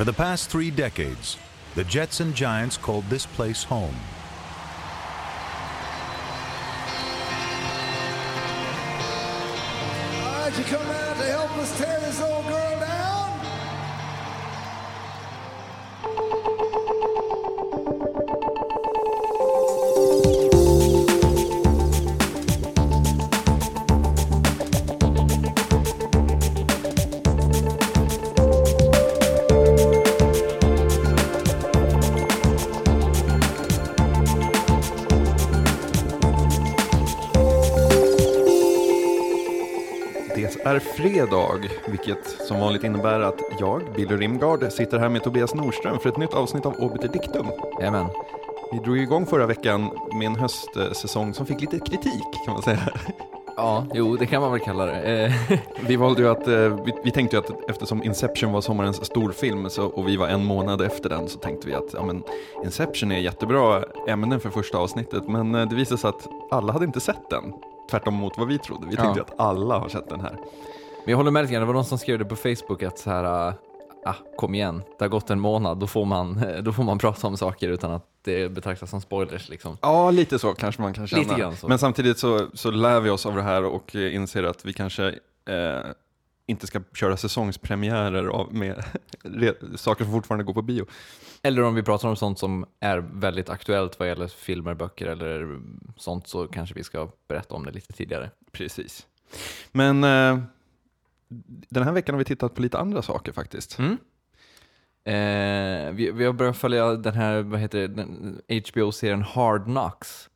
For the past three decades, the Jets and Giants called this place home. Why'd you come out to help us tear this old girl fredag, vilket som vanligt innebär att jag, Billy Rimgard, sitter här med Tobias Norström för ett nytt avsnitt av Obiter Dictum. Jajamän. Vi drog igång förra veckan med en höstsäsong som fick lite kritik kan man säga. Ja, jo, det kan man väl kalla det. Eh, Vi valde ju att, eh, vi, vi tänkte ju att eftersom Inception var sommarens storfilm så, och vi var en månad efter den så tänkte vi att ja, men Inception är jättebra ämnen för första avsnittet men eh, det visade sig att alla hade inte sett den. Tvärtom mot vad vi trodde. Vi tänkte Ja. att alla har sett den här. Men jag håller med lite grann, det var någon som skrev det på Facebook att så här, äh, ah, kom igen, det har gått en månad, då får, man, då får man prata om saker utan att det betraktas som spoilers liksom. Ja, lite så kanske man kan känna. Lite grann så. Men samtidigt så, så lär vi oss av det här och inser att vi kanske eh, inte ska köra säsongspremiärer av, med saker som fortfarande går på bio. Eller om vi pratar om sånt som är väldigt aktuellt vad gäller filmer, böcker eller sånt så kanske vi ska berätta om det lite tidigare. Precis. Men eh, den här veckan har vi tittat på lite andra saker faktiskt. Mm. Eh, vi, vi har börjat följa den här, vad heter det, HBO-serien Hard Knocks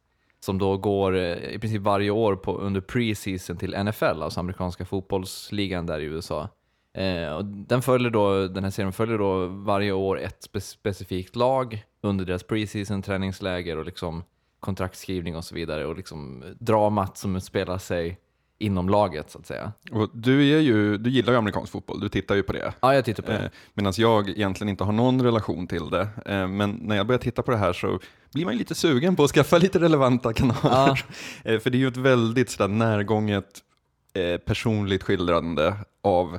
som då går eh, i princip varje år på, under pre-season till NFL, alltså amerikanska fotbollsligan där i USA. Eh, och den, följer då, den här serien följer då varje år ett spe specifikt lag under deras pre-season träningsläger och liksom kontraktskrivning och så vidare och liksom dramat som utspelar sig inom laget så att säga. Och du, är ju, du gillar ju amerikansk fotboll, du tittar ju på det. Ja, jag tittar på det. Eh, Medan jag egentligen inte har någon relation till det. Eh, men när jag börjar titta på det här så blir man ju lite sugen på att skaffa lite relevanta kanaler. Eh, för det är ju ett väldigt sådär närgånget eh, personligt skildrande av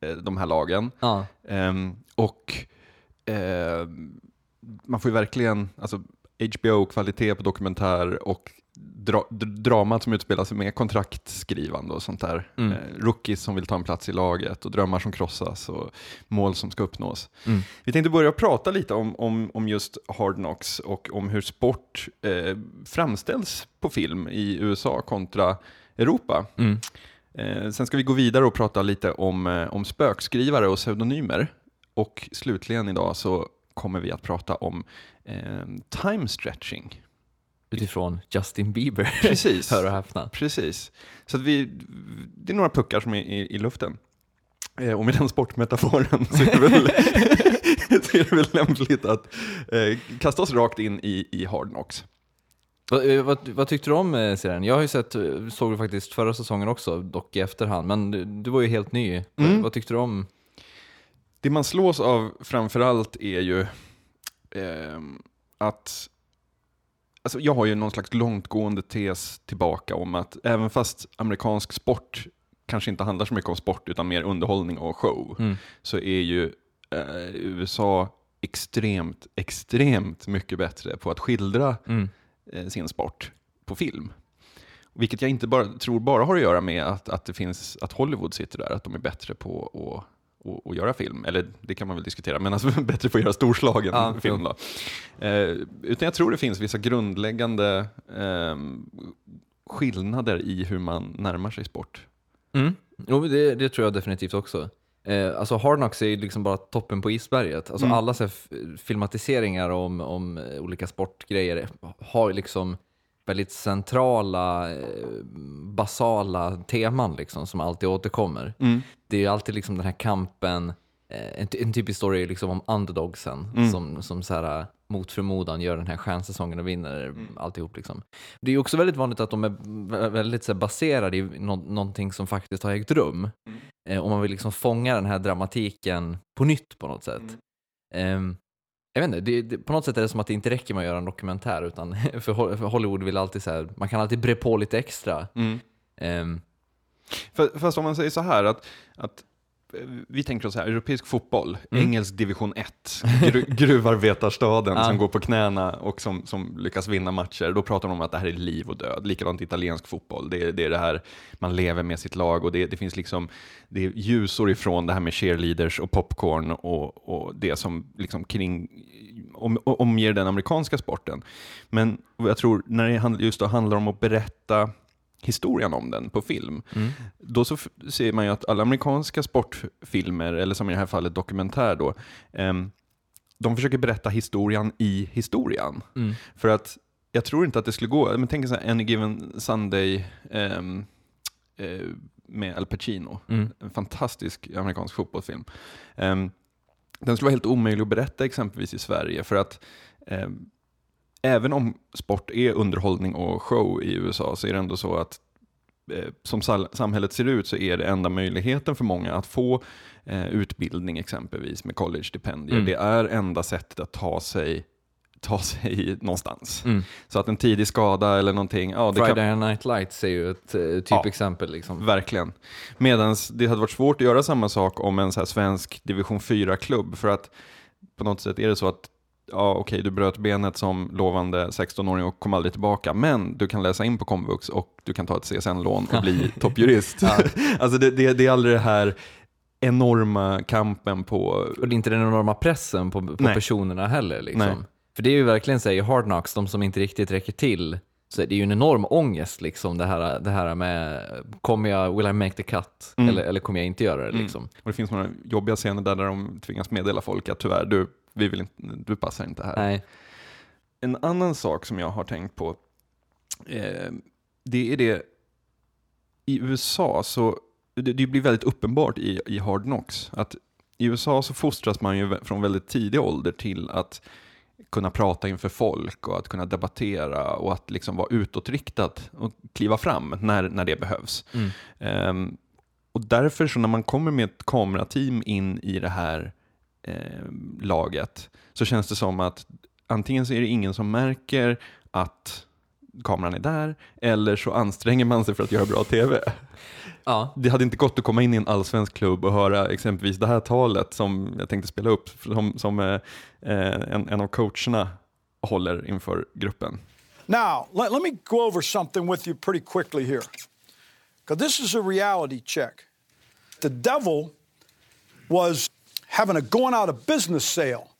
eh, de här lagen. Ja. Ehm, och eh, man får ju verkligen, alltså HBO-kvalitet på dokumentär och dra, dramat som utspelar sig med kontraktskrivande och sånt där. Mm. Eh, rookies som vill ta en plats i laget och drömmar som krossas och mål som ska uppnås. Mm. Vi tänkte börja prata lite om, om, om just Hard Knocks och om hur sport eh, framställs på film i USA kontra Europa. Mm. Eh, sen ska vi gå vidare och prata lite om, eh, om spökskrivare och pseudonymer. Och slutligen idag så kommer vi att prata om eh, time stretching. Utifrån Justin Bieber. Precis. Hör och häpna. Precis. Så vi, det är några puckar som är i, i luften. Eh, och med den sportmetaforen så är det väl, så är det väl lämpligt att eh, kasta oss rakt in i, i Hard Knocks. Vad, eh, vad, vad tyckte du om eh, serien? Jag har ju sett, eh, såg du faktiskt förra säsongen också, dock i efterhand, men du, du var ju helt ny. Vad- Mm. Vad tyckte du om? Det man slås av framförallt är ju ehm, att Alltså jag har ju någon slags långtgående tes tillbaka om att även fast amerikansk sport kanske inte handlar så mycket om sport utan mer underhållning och show, Mm. så är ju eh, USA extremt, extremt mycket bättre på att skildra Mm. eh, sin sport på film. Vilket jag inte bara, tror bara har att göra med att, att, det finns, att Hollywood sitter där, att de är bättre på att att- att göra film. Eller det kan man väl diskutera, men alltså bättre på att göra storslagen Ja, film. Då. Eh, utan jag tror det finns vissa grundläggande eh, skillnader i hur man närmar sig sport. Mm. Jo, det, det tror jag definitivt också. Eh, alltså Hard Knocks är ju liksom bara toppen på isberget. Alltså Mm. alla så filmatiseringar om, om olika sportgrejer har liksom väldigt centrala, eh, basala teman liksom, som alltid återkommer. Det är ju alltid liksom den här kampen, eh, en, en typisk story är liksom om underdogsen Mm. som, som så här, eh, mot förmodan gör den här stjärnsäsongen och vinner alltihop. Liksom. Det är ju också väldigt vanligt att de är vä- väldigt så här, baserade i nå- någonting som faktiskt har ägt rum. Eh, och man vill liksom fånga den här dramatiken på nytt på något sätt. Ehm, jag vet inte, det, det, på något sätt är det som att det inte räcker med att göra en dokumentär, utan för, för Hollywood vill alltid så här, man kan alltid bre på lite extra. Mm. För, fast om man säger så här att, att vi tänker oss här, europeisk fotboll, engelsk division 1, gru, gruvarbetarstaden Ja. som går på knäna och som, som lyckas vinna matcher. Då pratar de om att det här är liv och död. Likadant italiensk fotboll, det, är- det är det här man lever med sitt lag och det, det finns liksom, det är ljusår ifrån det här med cheerleaders och popcorn och, och det som liksom kring, om, omger den amerikanska sporten. Men jag tror när det just då handlar om att berätta historien om den på film, då så ser man ju att alla amerikanska sportfilmer, eller som i det här fallet dokumentär då, ehm, de försöker berätta historien i historien. För att jag tror inte att det skulle gå, men tänk så här, Any Given Sunday ehm, eh, med Al Pacino, en fantastisk amerikansk fotbollsfilm. Ehm, den skulle vara helt omöjlig att berätta exempelvis i Sverige, för att ehm, även om sport är underhållning och show i USA så är det ändå så att eh, som samhället ser ut så är det enda möjligheten för många att få eh, utbildning exempelvis med college-stipendier. Mm. Det är enda sättet att ta sig, ta sig någonstans. Mm. Så att en tidig skada eller någonting, ja det kan, Friday Night Lights är ju ett eh, typexempel. Liksom. Verkligen. Medan det hade varit svårt att göra samma sak om en så svensk division 4-klubb. För att på något sätt är det så att ja, okej, du bröt benet som lovande 16-åring och kom aldrig tillbaka. Men du kan läsa in på komvux och du kan ta ett CSN-lån och bli toppjurist. alltså det, det, det är aldrig det här enorma kampen på... Och det är inte den enorma pressen på, på Nej. personerna heller. Liksom. Nej. För det är ju verkligen så här, i Hard Knocks, de som inte riktigt räcker till, så är det ju en enorm ångest liksom det här, det här med, kommer jag, will I make the cut? Mm. Eller, eller kommer jag inte göra det liksom? Och det finns några jobbiga scener där, där de tvingas meddela folk att tyvärr, du, vi vill inte, du passar inte här. Nej. En annan sak som jag har tänkt på, eh, det är det, i USA så, det, det blir väldigt uppenbart i, i Hard Knocks, att i USA så fostras man ju från väldigt tidig ålder till att kunna prata inför folk och att kunna debattera och att liksom vara utåtriktad och kliva fram när, när det behövs. Ehm, och därför så när man kommer med ett kamerateam in i det här eh, laget så känns det som att antingen så är det ingen som märker att kameran är där eller så anstränger man sig för att göra bra tv. Ja. Det hade inte gått att komma in i en allsvensk klubb och höra exempelvis det här talet som jag tänkte spela upp som, som eh, eh, en, en av coacherna håller inför gruppen. Now, let, let me go over something with you pretty quickly here. Because this is a reality check. The devil was having a going out of business sale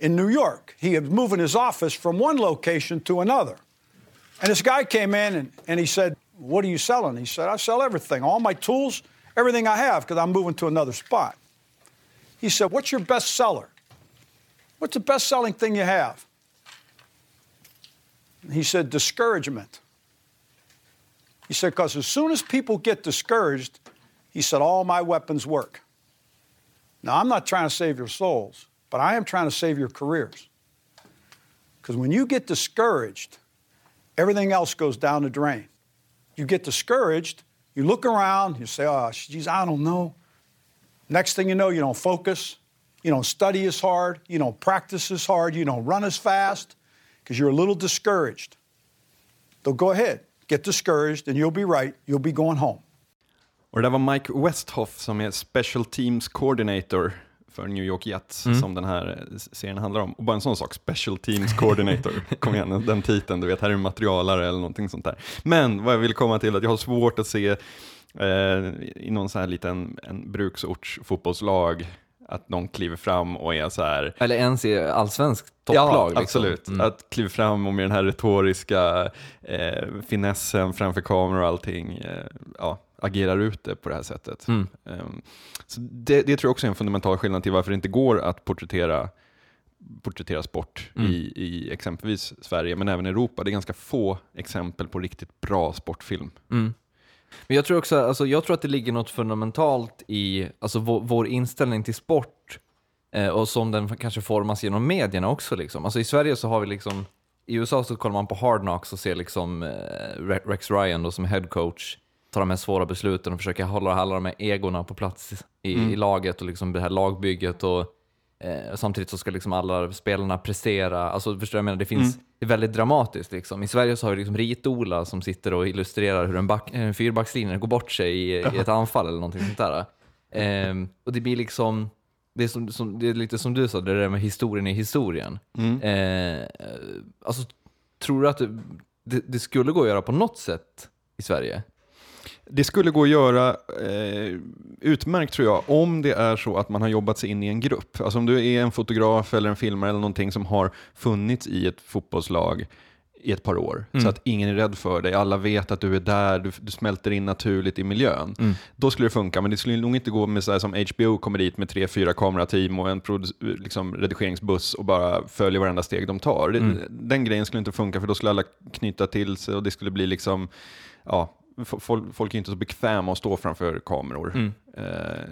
in New York. He was moving his office from one location to another. And this guy came in and, and he said, What are you selling? He said, I sell everything, all my tools, everything I have, because I'm moving to another spot. He said, What's your best seller? What's the best selling thing you have? He said, discouragement. He said, because as soon as people get discouraged, he said, all my weapons work. Now, I'm not trying to save your souls, but I am trying to save your careers. Because when you get discouraged, everything else goes down the drain. You get discouraged, you look around, you say, oh, geez, I don't know. Next thing you know, you don't focus, you don't study as hard, you don't practice as hard, you don't run as fast because you're a little discouraged. So go ahead, get discouraged, and you'll be right. You'll be going home. Och det där var Mike Westhoff som är Special Teams Coordinator för New York Jets som den här serien handlar om. Och bara en sån sak, Special Teams Coordinator, kom igen, den titeln, du vet, här är en materialare eller någonting sånt där. Men vad jag vill komma till är att jag har svårt att se eh, i någon sån här liten en bruksorts fotbollslag att någon kliver fram och är så här Eller ens i allsvenskt topplag. Ja, liksom. absolut. Mm. Att kliva fram och med den här retoriska eh, finessen framför kamera och allting, eh, ja, agerar ut det på det här sättet. Mm. Ehm, så det, det tror jag också är en fundamental skillnad till varför det inte går att porträttera, porträttera sport Mm. i, i exempelvis Sverige, men även Europa. Det är ganska få exempel på riktigt bra sportfilm. Men jag tror också, alltså, jag tror att det ligger något fundamentalt i alltså, vår, vår inställning till sport eh, och som den kanske formas genom medierna också. Liksom. Alltså, I Sverige så har vi liksom, i USA så kollar man på Hard Knocks och ser liksom eh, Re- Rex Ryan då, som head coach ta de här svåra besluten och försöka hålla alla de här egorna på plats i, i laget och liksom det här lagbygget och eh, samtidigt så ska liksom alla spelarna prestera. Alltså förstår jag menar? Det finns, det är väldigt dramatiskt liksom. I Sverige så har vi liksom Rit-Ola som sitter och illustrerar hur en, back, en fyrbackslinje går bort sig i, i ett anfall eller någonting sånt där. Ehm, och det blir liksom, det är, som, som, det är lite som du sa, det där med historien i historien. Mm. Eh, alltså, tror du att det, det, det skulle gå att göra på något sätt i Sverige? Det skulle gå att göra eh, utmärkt tror jag, om det är så att man har jobbat sig in i en grupp. Alltså om du är en fotograf eller en filmare eller någonting som har funnits i ett fotbollslag i ett par år, Mm. så att ingen är rädd för dig, alla vet att du är där, du, du smälter in naturligt i miljön. Mm. Då skulle det funka, men det skulle nog inte gå med så här som HBO kommer dit med tre, fyra kamerateam och en liksom, redigeringsbuss och bara följer varenda steg de tar. Mm. Den grejen skulle inte funka, för då skulle alla knyta till sig och det skulle bli liksom, ja, folk, folk är inte så bekväma att stå framför kameror. Mm. Eh,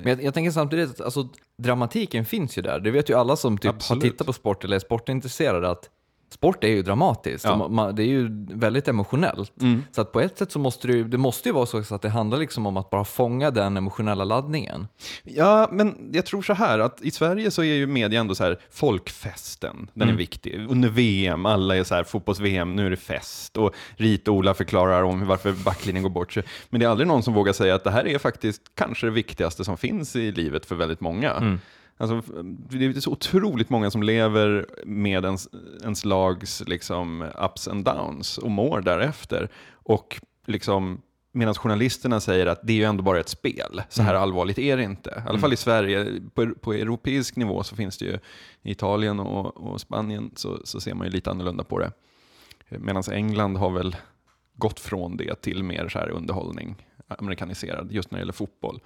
Men jag, jag tänker samtidigt att alltså, dramatiken finns ju där. Det vet ju alla som typ har tittat på sport eller är sportintresserade att sport är ju dramatiskt. Ja. Och ma- ma- det är ju väldigt emotionellt. Mm. Så att på ett sätt så måste det ju, det måste ju vara så att det handlar liksom om att bara fånga den emotionella laddningen. Ja, men jag tror så här att i Sverige så är ju media ändå så här folkfesten, den Mm. är viktig. Under VM, alla är så här fotbolls-VM, nu är det fest. Och Rit-Ola förklarar om varför backlinjen går bort sig. Men det är aldrig någon som vågar säga att det här är faktiskt kanske det viktigaste som finns i livet för väldigt många. Mm. Alltså, det är så otroligt många som lever med ens, ens lags liksom, ups and downs och mår därefter. Och liksom, medan journalisterna säger att det är ju ändå bara ett spel, så här allvarligt är det inte. I alla fall i Sverige, på, på europeisk nivå så finns det ju, i Italien och, och Spanien så, så ser man ju lite annorlunda på det. Medan England har väl gått från det till mer så här underhållning, amerikaniserad, just när det gäller fotboll.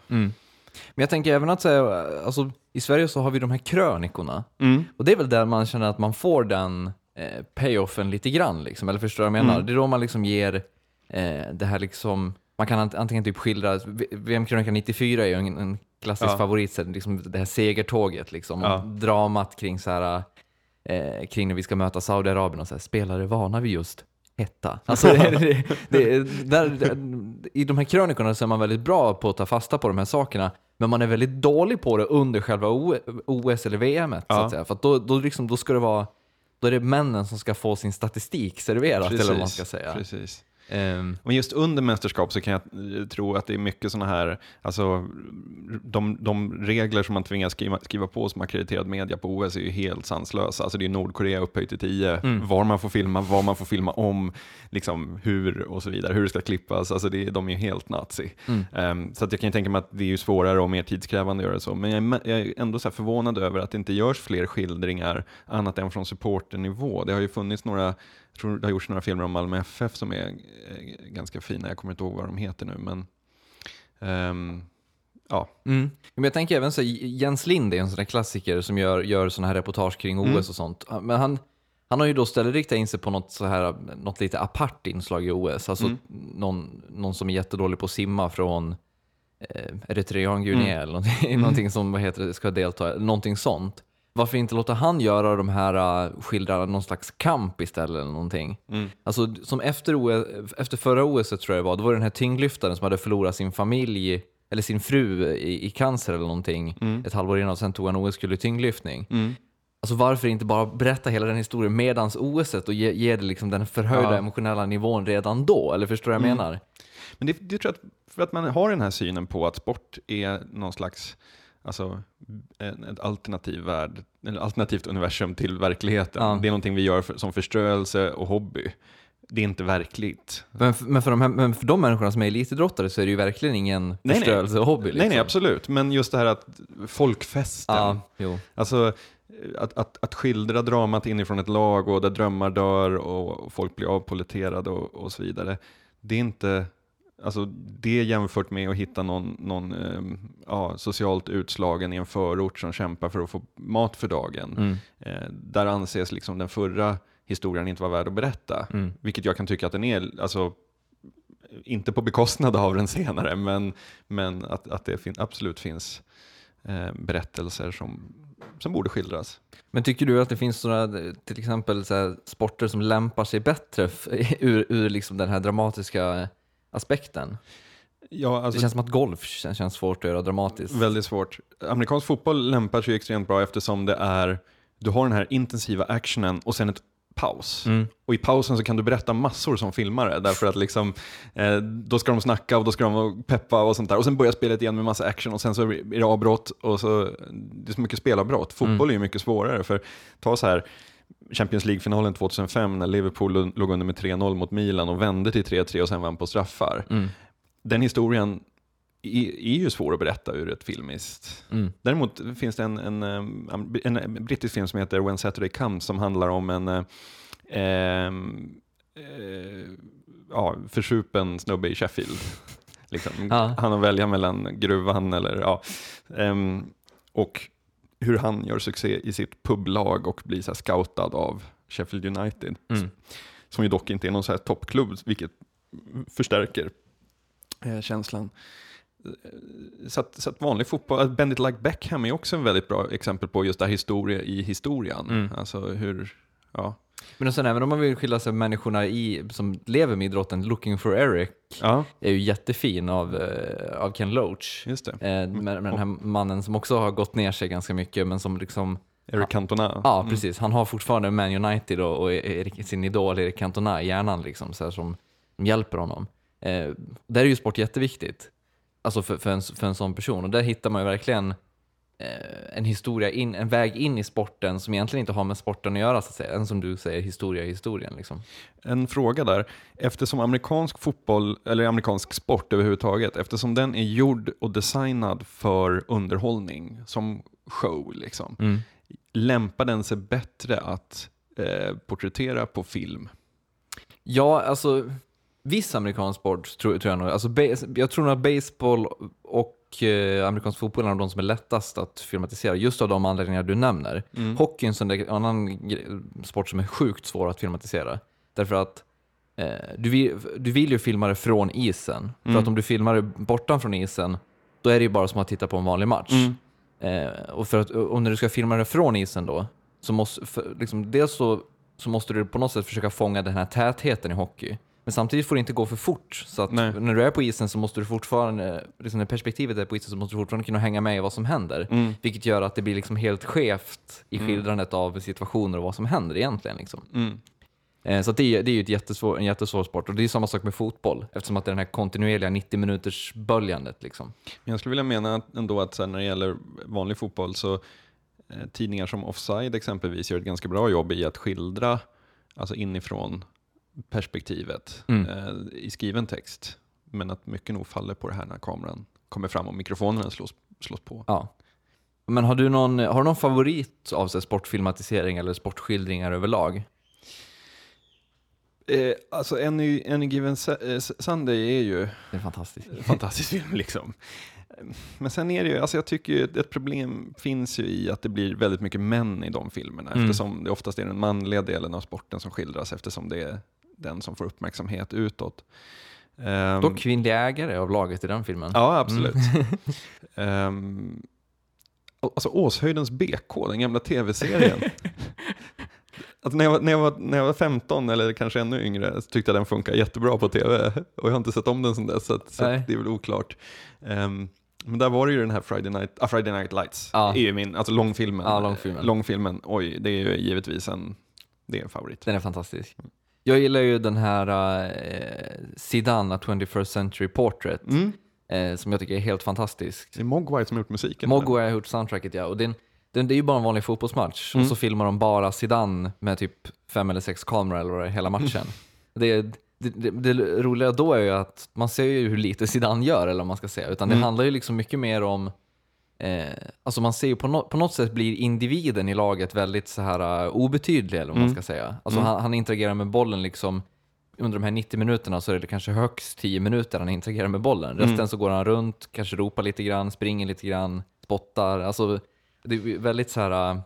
Men jag tänker även att säga, alltså, i Sverige så har vi de här krönikorna. Mm. Och det är väl där man känner att man får den eh, payoffen lite grann, liksom. eller förstår du vad jag menar? Mm. Det är då man liksom ger eh, det här liksom, man kan ant- antingen typ skildra, VM-krönikan 94 är ju en, en klassisk Ja. favorit, så liksom det här segertåget, liksom, Ja. dramat kring så här, eh, kring när vi ska möta Saudiarabien och så här, spelare vana vid just hetta. Alltså, det, det, det, där, I de här krönikorna så är man väldigt bra på att ta fasta på de här sakerna, men man är väldigt dålig på det under själva OS eller VM. Så Ja. att säga. För att då, då, liksom, då ska det vara då är det männen som ska få sin statistik serverad, eller vad man ska säga. Precis. Ehm, Men just under mästerskap så kan jag tro att det är mycket sådana här, alltså de, de regler som man tvingas skriva, skriva på som ackrediterad media på OS är ju helt sanslösa. Alltså det är Nordkorea upphöjt till 10, Mm. var man får filma, vad man får filma om, liksom hur och så vidare, hur det ska klippas. Alltså det, de är ju helt nazi. Mm. Ehm, så att jag kan ju tänka mig att det är ju svårare och mer tidskrävande att göra så. Men jag är, jag är ändå så förvånad över att det inte görs fler skildringar annat än från supporternivå. Det har ju funnits några, jag tror det har gjorts några filmer om Malmö FF som är eh, ganska fina. Jag kommer inte ihåg vad de heter nu, men ehm, ja. Mm. Men jag tänker även så Jens Lind är en sån där klassiker som gör, gör såna här reportage kring OS Mm. och sånt. Men han, han har ju då istället riktat in sig på något, så här, något lite apart inslag i OS. Alltså Mm. någon, någon som är jättedålig på att simma från eh, Eritrean Guinea Mm. eller någonting, någonting som vad heter det, ska delta, någonting sånt. Varför inte låta han göra de här, uh, skildra någon slags kamp istället eller någonting? Mm. Alltså som efter, OS, efter förra OS tror jag det var, då var det den här tyngdlyftaren som hade förlorat sin familj, eller sin fru i, i cancer eller någonting, Mm. ett halvår innan, och sen tog han OS-guld i tyngdlyftning. Mm. Alltså varför inte bara berätta hela den historien medans OS och ge, ge det liksom den förhöjda Ja. emotionella nivån redan då? Eller förstår jag Mm. menar? Men det, det tror jag att för att man har den här synen på att sport är någon slags alltså, en, ett alternativ värld, eller alternativt universum till verkligheten. Ja. Det är någonting vi gör för, som förströelse och hobby. Det är inte verkligt. Men, för- men, för de här, men för de människorna som är elitidrottare så är det ju verkligen ingen nej. förströelse och hobby. Liksom. Nej, nej, absolut. Men just det här att folkfesten, Ja, jo. Alltså att, att, att skildra dramat inifrån ett lag och där drömmar dör och, och folk blir avpoliterade och, och så vidare. Det är inte, alltså det jämfört med att hitta någon, någon ehm, ja, socialt utslagen i en förort som kämpar för att få mat för dagen. Mm. Eh, där anses liksom den förra historien inte vara värd att berätta. Mm. Vilket jag kan tycka att den är, alltså inte på bekostnad av den senare, men, men att, att det fin absolut finns eh, berättelser som, som borde skildras. Men tycker du att det finns några, till exempel så sporter som lämpar sig bättre ur, ur liksom den här dramatiska aspekten? Ja, Det alltså, känns som att golf känns, känns svårt att göra dramatiskt. väldigt svårt. Amerikansk fotboll lämpar sig extremt bra eftersom det är, du har den här intensiva actionen och sen ett paus. Mm. Och i pausen så kan du berätta massor som filmare, därför att liksom, eh, då ska de snacka och då ska de peppa och sånt där. Och sen börjar spelet igen med massa action och sen så är det avbrott och så, det är så mycket spelavbrott. Fotboll är ju mycket svårare, för ta så här, Champions League-finalen 2005 när Liverpool låg under med 3-0 mot Milan och vände till 3-3 och sen vann på straffar. Mm. Den historien är, ju svår att berätta ur ett filmiskt. Mm. Däremot finns det en, en, en, en brittisk film som heter When Saturday Comes som handlar om en eh, eh, ja, försupen snubbe i Sheffield. Liksom. Ja. Han har välja mellan gruvan eller ja. ehm, och hur han gör succé i sitt publag och blir så scoutad av Sheffield United. Mm. Som ju dock inte är någon så här toppklubb, vilket förstärker eh, känslan. Eh, Så att, så att vanlig fotboll, att Bend it like Beckham är också en väldigt bra exempel på just det här historia i historien. Mm. Alltså hur, ja. Men sen även om man vill skilja sig människorna i, som lever med idrotten, Looking for Eric ja, är ju jättefin av, eh, av Ken Loach. just det. Eh, med, med den här mannen som också har gått ner sig ganska mycket, men som liksom Eric Cantona. Ja, Mm. precis. Han har fortfarande Man United och, och Erik, sin idol Erik Cantona i hjärnan liksom, så här, som, som hjälper honom. Eh, där är ju sport jätteviktigt. Alltså för, för, en, för en sån person. Och där hittar man ju verkligen en historia, in, en väg in i sporten som egentligen inte har med sporten att göra, så att säga. En som du säger, historia i historien. Liksom. En fråga där. Eftersom amerikansk fotboll, eller amerikansk sport överhuvudtaget, eftersom den är gjord och designad för underhållning, som show, liksom, Mm. lämpar den sig bättre att eh, porträttera på film? Ja, alltså viss amerikansk sport tror, tror jag nog. Alltså, jag tror nog att baseball och eh, amerikansk fotboll är en av de som är lättast att filmatisera, just av de anledningar du nämner. Mm. Hockey är en annan sport som är sjukt svår att filmatisera. Därför att eh, du, vill, du vill ju filma det från isen. För Mm. att om du filmar det bortom från isen, då är det ju bara som att titta på en vanlig match. Mm. Eh, och, för att, och när du ska filma det från isen då, så måste, för, liksom, dels så, så måste du på något sätt försöka fånga den här tätheten i hockey. Men samtidigt får det inte gå för fort. Så att Nej. när du är på isen så måste du fortfarande, liksom när perspektivet är på isen så måste du fortfarande kunna hänga med i vad som händer. Mm. Vilket gör att det blir liksom helt skevt i Mm. skildrandet av situationer och vad som händer egentligen. Liksom. Mm. Eh, Så det, är, det är ju ett jättesvår, en jättesvår sport och det är samma sak med fotboll eftersom att det är den här kontinuerliga 90 minuters böljandet. Liksom. Men jag skulle vilja mena ändå att när det gäller vanlig fotboll så eh, tidningar som Offside exempelvis gör ett ganska bra jobb i att skildra alltså inifrån perspektivet Mm. eh, i skriven text. Men att mycket nog faller på det här när kameran kommer fram och mikrofonerna slås, slås på. Ja. Men har du någon, har du någon favorit av här, sportfilmatisering eller sportskildringar överlag? Eh, alltså Any, Any Given eh, Sunday är ju en fantastisk film liksom. Men sen är det ju, alltså jag tycker ju ett problem finns ju i att det blir väldigt mycket män i de filmerna Mm. eftersom det oftast är den manliga delen av sporten som skildras eftersom det är den som får uppmärksamhet utåt. Um, Dock kvinnlig ägare av laget i den filmen. Ja, absolut. Ehm, alltså Åshöjdens BK, den gamla tv-serien. Alltså när, jag var, när, jag var, när jag var 15 eller kanske ännu yngre så tyckte jag den funkar jättebra på tv och jag har inte sett om den sedan dess så, att, så att det är väl oklart. Ehm, men där var det ju den här Friday Night, ah, Friday Night Lights, Ja. är ju min, alltså långfilmen. Ja, långfilmen. Långfilmen, oj, det är ju givetvis en, det är en favorit. Den är fantastisk. Jag gillar ju den här eh, Zidane, A 21st Century Portrait, Mm. eh, som jag tycker är helt fantastisk. Det är Mogwai som har gjort musiken. Mogwai har gjort soundtracket ja, och den, den, det är ju bara en vanlig fotbollsmatch Mm. och så filmar de bara Zidane med typ fem eller sex kameror eller det är, hela matchen. det, det, det, det roliga då är ju att man ser ju hur lite Zidane gör, eller vad man ska säga, utan det Mm. handlar ju liksom mycket mer om Eh, alltså man ser ju på, no på något sätt blir individen i laget väldigt så här uh, obetydlig eller vad man Mm. ska säga. Alltså Mm. han, han interagerar med bollen liksom under de här 90 minuterna så är det kanske högst 10 minuter han interagerar med bollen. Resten Mm. så går han runt, kanske ropar lite grann, springer lite grann, spottar. Alltså det är väldigt så här eh,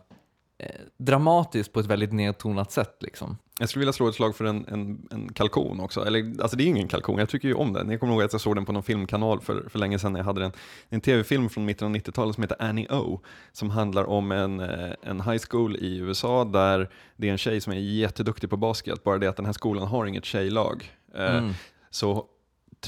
dramatiskt på ett väldigt nedtonat sätt liksom. Jag skulle vilja slå ett slag för en, en, en kalkon också. Eller, alltså det är ingen kalkon, jag tycker ju om den. Jag kommer ihåg att jag såg den på någon filmkanal för, för länge sedan när jag hade den. En tv-film från mitten av 90-talet som heter Annie O. Som handlar om en, eh, en high school i USA där det är en tjej som är jätteduktig på basket. Bara det att den här skolan har inget tjejlag. Eh, Mm. Så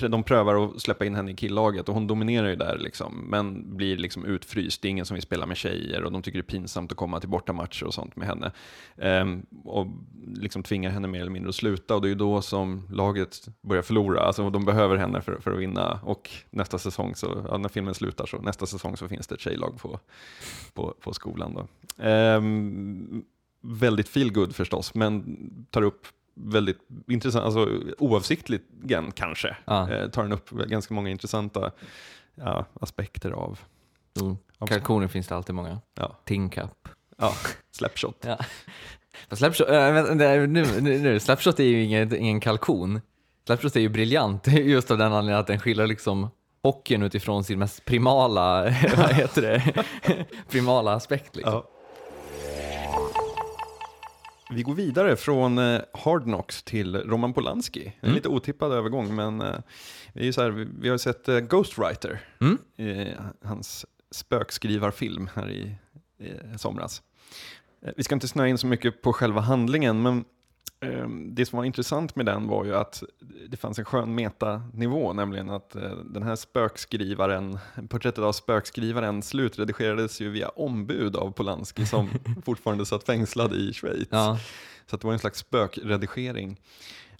de prövar att släppa in henne i killaget och hon dominerar ju där liksom, men blir liksom utfryst. Det är ingen som vill spela med tjejer och de tycker det är pinsamt att komma till bortamatcher och sånt med henne. Ehm, och liksom tvingar henne mer eller mindre att sluta och det är ju då som laget börjar förlora. Alltså de behöver henne för, för att vinna och nästa säsong, så, ja, när filmen slutar, så nästa säsong så finns det ett tjejlag på, på, på skolan. Då. Ehm, väldigt feel good förstås, men tar upp väldigt intressant, alltså oavsiktligen kanske, Ja. eh, tar den upp ganska många intressanta ja, aspekter av av- Kalkoner finns det alltid många. Ja. Tingkap. ja, slapshot. Ja. Slapshot, äh, nu, nu, nu, Slapshot är ju ingen, ingen kalkon. Slapshot är ju briljant just av den anledningen att den skiljer liksom hockeyn utifrån sin mest primala, vad heter det, primala aspekt. Liksom. Ja. Vi går vidare från eh, Hard Knocks till Roman Polanski. En lite otippad övergång, men eh, det är så här, vi, vi har sett eh, Ghostwriter, Mm. hans spökskrivarfilm här i eh, somras. Vi ska inte snöa in så mycket på själva handlingen, men det som var intressant med den var ju att det fanns en skön metanivå, nämligen att eh, den här spökskrivaren, porträttet av spökskrivaren slutredigerades ju via ombud av Polanski som fortfarande satt fängslad i Schweiz. Ja. Så att det var en slags spökredigering.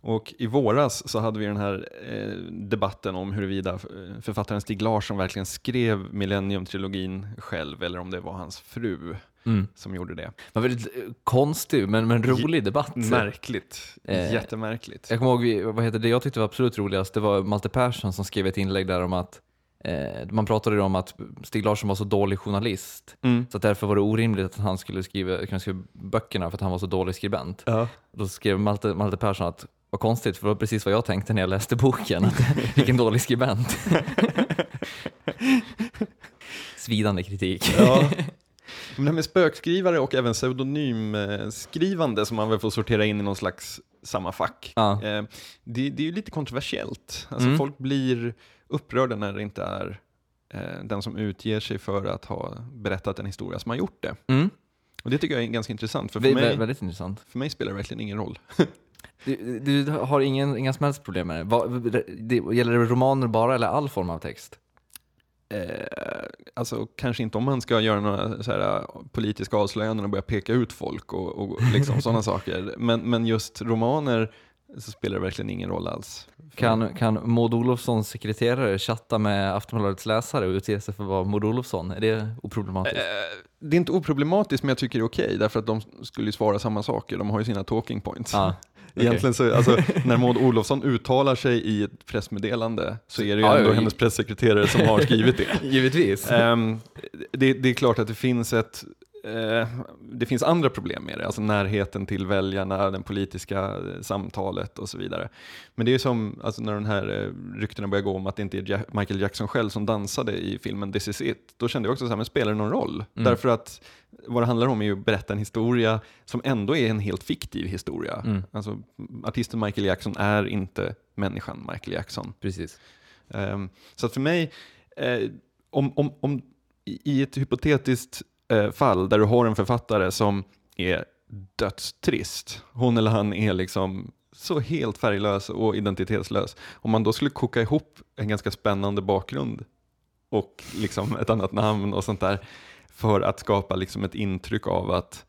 Och i våras så hade vi den här eh, debatten om huruvida eh, författaren Stig Larsson verkligen skrev Millennium-trilogin själv eller om det var hans fru Mm. som gjorde det. Det var väldigt eh, konstig men, men rolig debatt. Märkligt. Eh, Jättemärkligt. Jag kommer ihåg, vad heter det jag tyckte var absolut roligast, det var Malte Persson som skrev ett inlägg där om att eh, man pratade om att Stig Larsson var så dålig journalist, Mm. så därför var det orimligt att han skulle skriva, kunna skriva böckerna för att han var så dålig skribent. Ja. Då skrev Malte, Malte Persson att vad konstigt, för det var precis vad jag tänkte när jag läste boken, att vilken dålig skribent. Svidande kritik. Ja. Men det här med spökskrivare och även pseudonymskrivande som man väl får sortera in i någon slags samma fack. Ja. Eh, det, det är ju lite kontroversiellt. Alltså Mm. Folk blir upprörda när det inte är eh, den som utger sig för att ha berättat en historia som har gjort det. Mm. Och det tycker jag är ganska intressant, för för mig, vä- väldigt intressant. för mig spelar det verkligen ingen roll. Du, du har ingen, inga som helst problem med det. Vad, det? Gäller det romaner bara eller all form av text? Eh, alltså kanske inte om man ska göra några så här, politiska avslöjanden och börja peka ut folk och, och liksom sådana saker. Men, men just romaner så spelar det verkligen ingen roll alls. Kan, kan Maud Olofssons sekreterare chatta med Aftonbladets läsare och utge sig för att vara Maud Olofsson? Är det oproblematiskt? Eh, det är inte oproblematiskt men jag tycker det är okej därför att de skulle ju svara samma saker. De har ju sina talking points. Ja, Egentligen så, alltså, när Maud Olofsson uttalar sig i ett pressmeddelande så är det ju ändå hennes pressekreterare som har skrivit det. Givetvis. Ehm, det, det är klart att det finns ett eh, det finns andra problem med det, alltså närheten till väljarna, det politiska eh, samtalet och så vidare. Men det är som alltså när den här eh, ryktena börjar gå om att det inte är Michael Jackson själv som dansade i filmen This is it, då kände jag också så här, men spelar det någon roll? Mm. Därför att vad det handlar om är ju att berätta en historia som ändå är en helt fiktiv historia. Mm. Alltså, artisten Michael Jackson är inte människan Michael Jackson. Precis. Ehm, så för mig, eh, om, om, om i i ett hypotetiskt eh, fall där du har en författare som är dödstrist, hon eller han är liksom så helt färglös och identitetslös. Om man då skulle koka ihop en ganska spännande bakgrund och liksom ett annat namn och sånt där för att skapa liksom ett intryck av att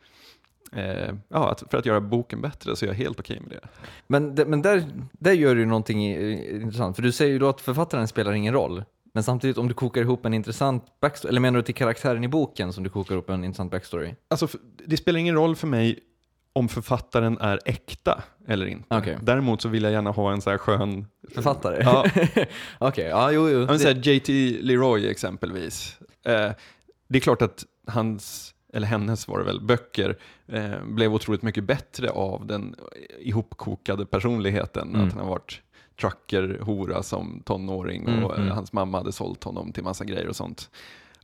Eh, ja, att, för att göra boken bättre så är jag helt okej med det. Men, det, men där, där gör du någonting intressant, för du säger ju då att författaren spelar ingen roll. Men samtidigt om du kokar ihop en intressant backstory, eller menar du till karaktären i boken som du kokar ihop en intressant backstory? Alltså, det spelar ingen roll för mig om författaren är äkta eller inte. Okej. Däremot så vill jag gärna ha en så här skön... Författare? Ja, Okej, ja jo jo. men så här JT Leroy exempelvis. Eh, det är klart att hans, eller hennes var det väl, böcker eh, blev otroligt mycket bättre av den ihopkokade personligheten. Mm. Att han har varit trucker-hora som tonåring Mm, och eh, mm. hans mamma hade sålt honom till massa grejer och sånt.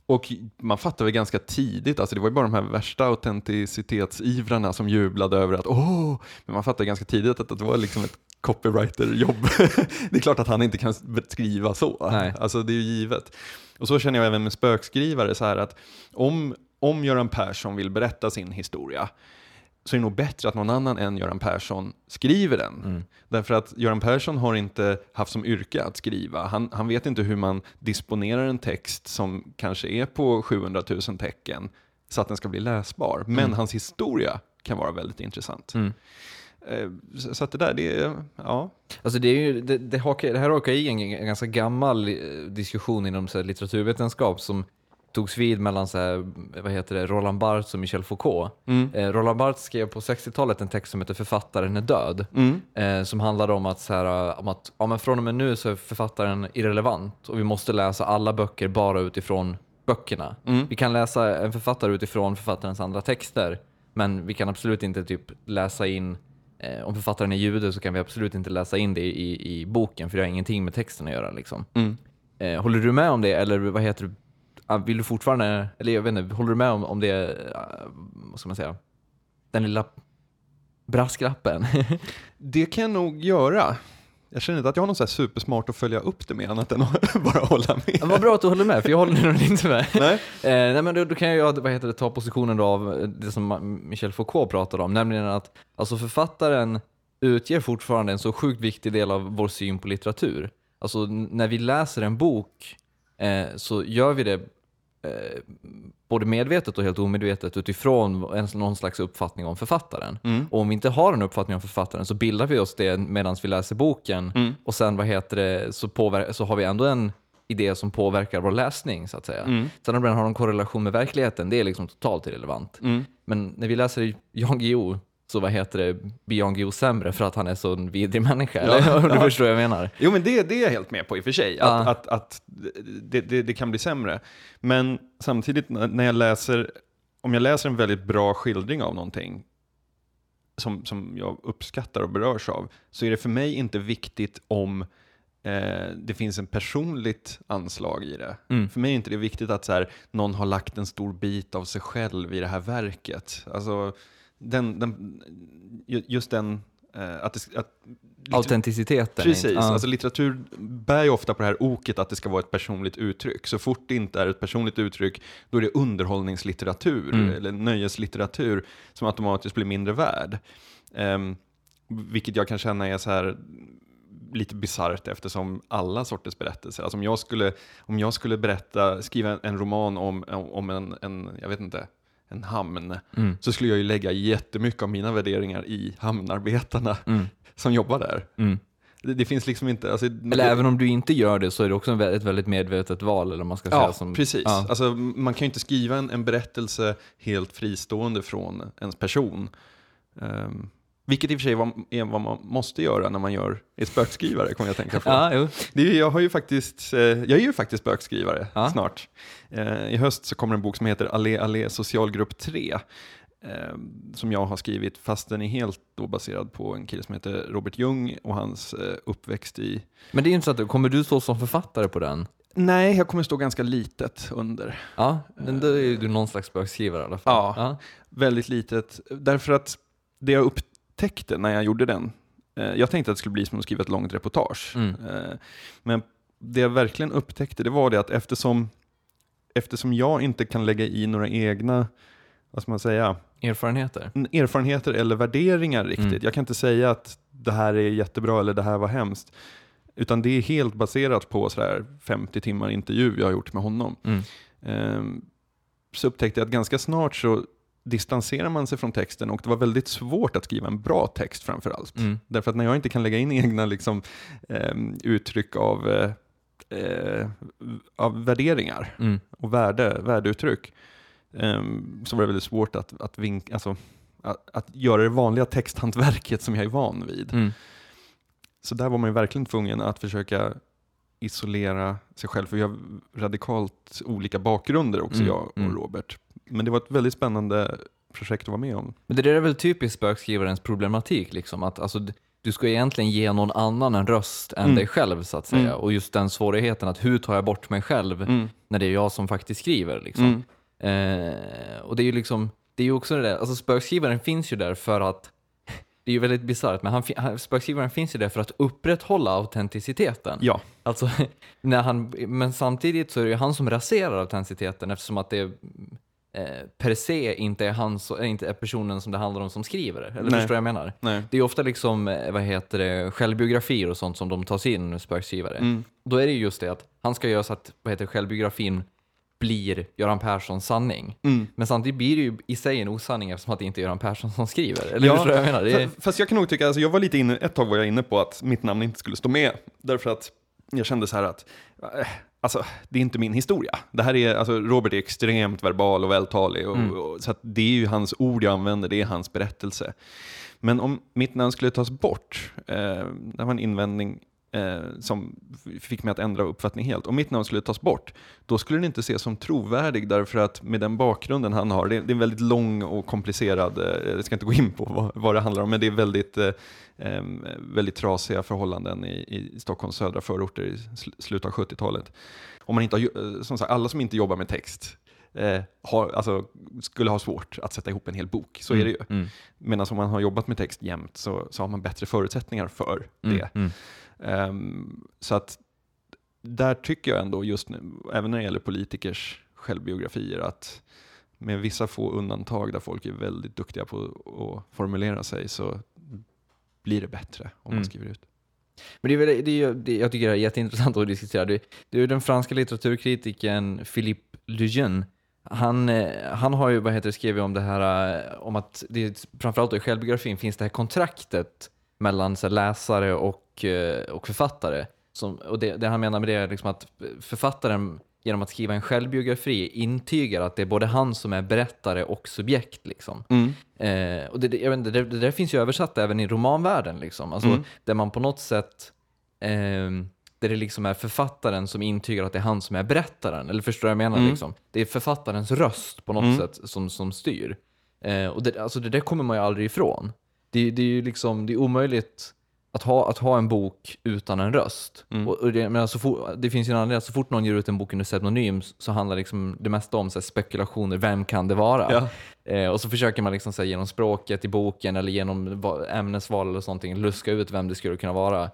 Och man fattar väl ganska tidigt, alltså det var ju bara de här värsta autenticitetsivrarna som jublade över att åh, men man fattar ganska tidigt att det var liksom ett copywriter-jobb. det är klart att han inte kan skriva så, Nej. alltså det är ju givet. Och så känner jag även med spökskrivare så här att om, om Göran Persson vill berätta sin historia, så är det nog bättre att någon annan än Göran Persson skriver den. Därför att Göran Persson har inte haft som yrke att skriva. Han, han vet inte hur man disponerar en text som kanske är på 700 000 tecken så att den ska bli läsbar. Men hans historia kan vara väldigt intressant. Eh, Så att det där, det ja. Alltså det, är ju, det, det, hakar, det här hakar i en, en ganska gammal eh, diskussion inom så här, litteraturvetenskap som togs vid mellan så här, vad heter det, Roland Barthes och Michel Foucault. Eh, Roland Barthes skrev på 60-talet en text som heter Författaren är död. Eh, som handlade om att, så här, om att ja, men från och med nu så är författaren irrelevant och vi måste läsa alla böcker bara utifrån böckerna. Vi kan läsa en författare utifrån författarens andra texter men vi kan absolut inte typ läsa in Eh, om författaren är jude så kan vi absolut inte läsa in det i, i boken för det har ingenting med texten att göra. Liksom. Eh, håller du med om det eller vad heter du? Ah, Vill du fortfarande, eller jag vet inte, håller du med om, om det, ah, vad ska man säga, den lilla brasklappen? Det kan jag nog göra. Jag känner inte att jag har något så supersmart att följa upp det med annat än att bara hålla med. Vad bra att du håller med, för jag håller nog inte med. Nej. Eh, nej men då, då kan jag vad heter det, ta positionen då av det som Michel Foucault pratade om, nämligen att alltså författaren utger fortfarande en så sjukt viktig del av vår syn på litteratur. Alltså när vi läser en bok eh, så gör vi det eh, både medvetet och helt omedvetet utifrån en, någon slags uppfattning om författaren. Och om vi inte har en uppfattning om författaren så bildar vi oss det medan vi läser boken och sen vad heter det, så, påver- så har vi ändå en idé som påverkar vår läsning så att säga. Sen om den har någon korrelation med verkligheten, det är liksom totalt irrelevant. Men när vi läser Jan Guillou så vad heter det, Jan Guillou sämre för att han är så en vidrig människa? Eller? Om du förstår vad jag menar? Jo, men det, det är jag helt med på i och för sig, att, Ja. att, att det, det, det kan bli sämre. Men samtidigt när när jag läser, om jag läser en väldigt bra skildring av någonting som, som jag uppskattar och berörs av, så är det för mig inte viktigt om eh, det finns en personligt anslag i det. Mm. För mig är inte det viktigt att så här, någon har lagt en stor bit av sig själv i det här verket. Alltså, den, den, ju- just den, eh, att, det, att Autenticiteten. Precis, Ja. alltså litteratur bär ju ofta på det här oket att det ska vara ett personligt uttryck. Så fort det inte är ett personligt uttryck, då är det underhållningslitteratur Mm. eller nöjeslitteratur som automatiskt blir mindre värd. Um, vilket jag kan känna är så här lite bisarrt eftersom alla sorters berättelser, alltså om jag skulle, om jag skulle berätta, skriva en, en roman om, om en, en, jag vet inte, en hamn, Mm. så skulle jag ju lägga jättemycket av mina värderingar i hamnarbetarna Mm. som jobbar där. Mm. Det, det finns liksom inte... Alltså, Eller det, även om du inte gör det så är det också ett väldigt medvetet val. Eller man ska säga, Ja, som, precis. Ja. Alltså, man kan ju inte skriva en, en berättelse helt fristående från ens person. Ehm, vilket i och för sig var, är vad man måste göra när man gör, är spökskrivare, kommer jag att tänka på. Ja, jo. Det är, jag, har ju faktiskt, eh, jag är ju faktiskt spökskrivare Ja. snart. Eh, I höst så kommer en bok som heter Allé Allé socialgrupp 3. Eh, som jag har skrivit, fast den är helt då baserad på en kille som heter Robert Ljung och hans uppväxt i... Men det är att, kommer du stå som författare på den? Nej, jag kommer stå ganska litet under. Ja, men då är ju du någon slags spökskrivare i alla fall. Ja. ja. Väldigt litet, därför att det jag upptäckte när jag gjorde den, eh, jag tänkte att det skulle bli som att skriva ett långt reportage. Mm. Eh, men det jag verkligen upptäckte, det var det att eftersom, eftersom jag inte kan lägga i några egna, vad ska man säga, Erfarenheter. erfarenheter eller värderingar riktigt. Mm. Jag kan inte säga att det här är jättebra eller det här var hemskt. Utan det är helt baserat på sådär 50 timmar intervju jag har gjort med honom. Mm. Ehm, så upptäckte jag att ganska snart så distanserar man sig från texten och det var väldigt svårt att skriva en bra text framför allt. Mm. Därför att när jag inte kan lägga in egna liksom, ehm, uttryck av, eh, eh, av värderingar Mm. och värde, värdeuttryck ehm, så var det väldigt svårt att, att, vink, alltså, att, att göra det vanliga texthantverket som jag är van vid. Mm. Så där var man ju verkligen tvungen att försöka isolera sig själv, för vi har radikalt olika bakgrunder också, Mm, jag och mm. Robert. Men det var ett väldigt spännande projekt att vara med om. Men det där är väl typiskt spökskrivarens problematik, liksom, att alltså, du ska egentligen ge någon annan en röst än Mm. dig själv, så att säga. Mm. Och just den svårigheten att hur tar jag bort mig själv Mm. när det är jag som faktiskt skriver. Liksom. Mm. Eh, och det är ju liksom, det är ju också det där, alltså spökskrivaren finns ju där för att, det är ju väldigt bisarrt, men han, spökskrivaren finns ju där för att upprätthålla autenticiteten. Ja, Alltså, när han, men samtidigt så är det ju han som raserar autenticiteten eftersom att det eh, per se inte är, han, så- är inte är personen som det handlar om som skriver det. Eller Nej. förstår jag menar? Nej. Det är ofta liksom, eh, vad heter det, självbiografier och sånt som de tar in spökskrivare. Då är det ju just det att han ska göra så att, vad heter självbiografin blir Göran Perssons sanning. Men samtidigt blir det ju i sig en osanning eftersom att det inte är Göran Persson som skriver. Eller du vad jag menar? Det är, fa- Fast jag kan nog tycka, alltså jag var lite inne, ett tag var jag inne på att mitt namn inte skulle stå med. Därför att jag kände så här att, eh, alltså det är inte min historia. Det här är, alltså Robert är extremt verbal och vältalig. Och, och, så det är ju hans ord jag använder, det är hans berättelse. Men om mitt namn skulle tas bort, eh, det var en invändning eh, som fick mig att ändra uppfattning helt. Om mitt namn skulle tas bort, då skulle den inte ses som trovärdig därför att med den bakgrunden han har, det är, en väldigt lång och komplicerad, eh, jag ska inte gå in på vad, vad det handlar om, men det är väldigt, eh, väldigt trasiga förhållanden i, i Stockholms södra förorter i sl- slutet av 70-talet. Om man inte har, ju- eh, som sagt, alla som inte jobbar med text eh, har, alltså, skulle ha svårt att sätta ihop en hel bok, så är det ju. mm, Medan om man har jobbat med text jämt så, så har man bättre förutsättningar för mm, det. Ehm, så att där tycker jag ändå just nu, även när det gäller politikers självbiografier, att med vissa få undantag där folk är väldigt duktiga på att formulera sig så blir det bättre om Mm. man skriver ut. Men det är väl, det är, det, jag tycker det är jätteintressant att diskutera. Det, det är den franska litteraturkritiken Philippe Lejeune. Han, eh, han har ju vad heter det, skrivit om det här, eh, om att det, framförallt i självbiografin finns det här kontraktet mellan så läsare och, eh, och författare. Som, och det, det han menar med det är liksom att författaren genom att skriva en självbiografi intygar att det är både han som är berättare och subjekt. Liksom. Eh, och det, det, inte, det, det där finns ju översatt även i romanvärlden, liksom. alltså, där man på något sätt ehm, där det liksom är författaren som intygar att det är han som är berättaren. Eller förstår du vad jag menar? Liksom? Det är författarens röst på något sätt som, som styr. Eh, och det, alltså, det där kommer man ju aldrig ifrån. Det är ju liksom, det är omöjligt att ha, att ha en bok utan en röst. Och, och det, men alltså, for, det finns ju en anledning, att så fort någon ger ut en bok under pseudonym så handlar liksom det mesta om så här, spekulationer, vem kan det vara? Ja. Eh, och så försöker man liksom, så här, genom språket i boken eller genom va- ämnesval eller sånt luska ut vem det skulle kunna vara.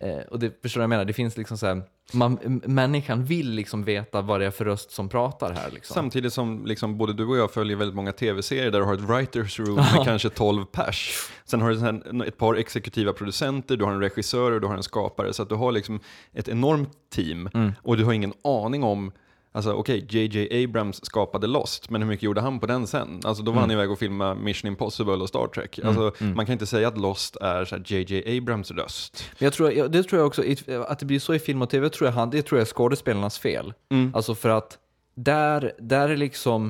Eh, och det förstår du vad jag menar? Det finns liksom så här, man, människan vill liksom veta vad det är för röst som pratar här. Liksom. Samtidigt som liksom både du och jag följer väldigt många tv-serier där du har ett writers room med kanske 12 pers. Sen har du ett par exekutiva producenter, du har en regissör och du har en skapare. Så att du har liksom ett enormt team och du har ingen aning om Alltså okej, JJ Abrams skapade Lost, men hur mycket gjorde han på den sen? Alltså då var han iväg och filmade Mission Impossible och Star Trek. Alltså, Man kan inte säga att Lost är JJ Abrams röst. Men jag tror, det tror jag också, att det blir så i film och tv, tror jag, han- det tror jag är skådespelarnas fel. Alltså för att där, där är liksom,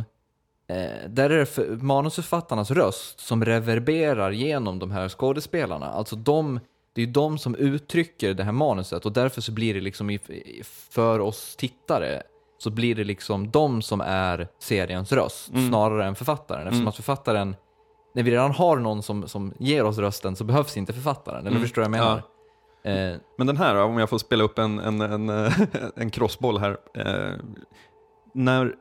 eh, där är det för, manusförfattarnas röst som reverberar genom de här skådespelarna. Alltså de, det är ju de som uttrycker det här manuset och därför så blir det liksom, för oss tittare, så blir det liksom de som är seriens röst snarare än författaren. Eftersom att författaren, när vi redan har någon som, som ger oss rösten så behövs inte författaren. Eller förstår du vad jag menar? Eh, Men den här, då, om jag får spela upp en, en, en, en crossboll här. Eh, när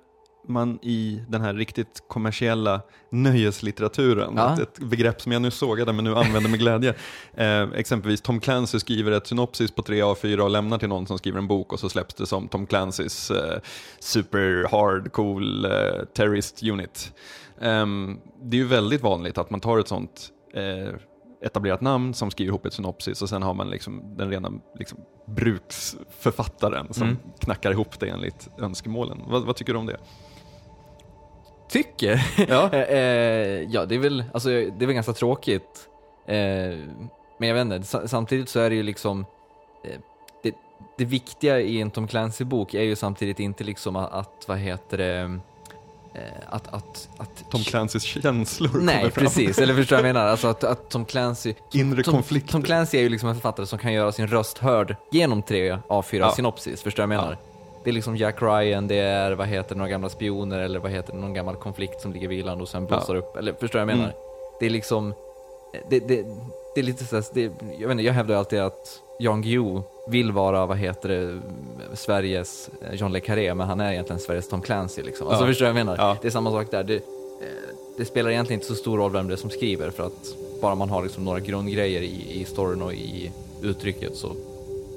man i den här riktigt kommersiella nöjeslitteraturen, Ja. ett, begrepp som jag nu sågade men nu använder med glädje. Eh, exempelvis Tom Clancy skriver ett synopsis på tre A4 och lämnar till någon som skriver en bok och så släpps det som Tom Clancys eh, super hard cool eh, terrorist unit. Ehm, det är ju väldigt vanligt att man tar ett sånt eh, etablerat namn som skriver ihop ett synopsis och sen har man liksom den rena liksom, bruksförfattaren som Mm. knackar ihop det enligt önskemålen. Vad, vad tycker du om det? Tycker? Ja. Eh, eh, ja, det är väl, alltså, det är väl ganska tråkigt. Eh, men jag vet inte, sa- samtidigt så är det ju liksom det, det viktiga i en Tom Clancy-bok är ju samtidigt inte liksom att, att vad heter det, att, att, att Tom Clancys känslor Nej, precis. Eller förstår du vad jag menar? Alltså att, att Tom Clancy... Inre Tom, konflikter. Tom Clancy är ju liksom en författare som kan göra sin röst hörd genom tre A4 Ja. synopsis. Förstår jag menar? Det är liksom Jack Ryan, det är vad heter några gamla spioner eller vad heter någon gammal konflikt som ligger vilande och sen blossar upp. Eller förstår du vad jag menar? Mm. Det är liksom... Det, det, det är lite såhär, jag vet inte, jag hävdar alltid att Jan Guillou vill vara, vad heter det, Sveriges eh, John Le Carré, men han är egentligen Sveriges Tom Clancy liksom. Alltså Ja. förstår du vad jag menar? Ja. Det är samma sak där. Det, eh, det spelar egentligen inte så stor roll vem det är som skriver för att bara man har liksom några grundgrejer i, i storyn och i uttrycket så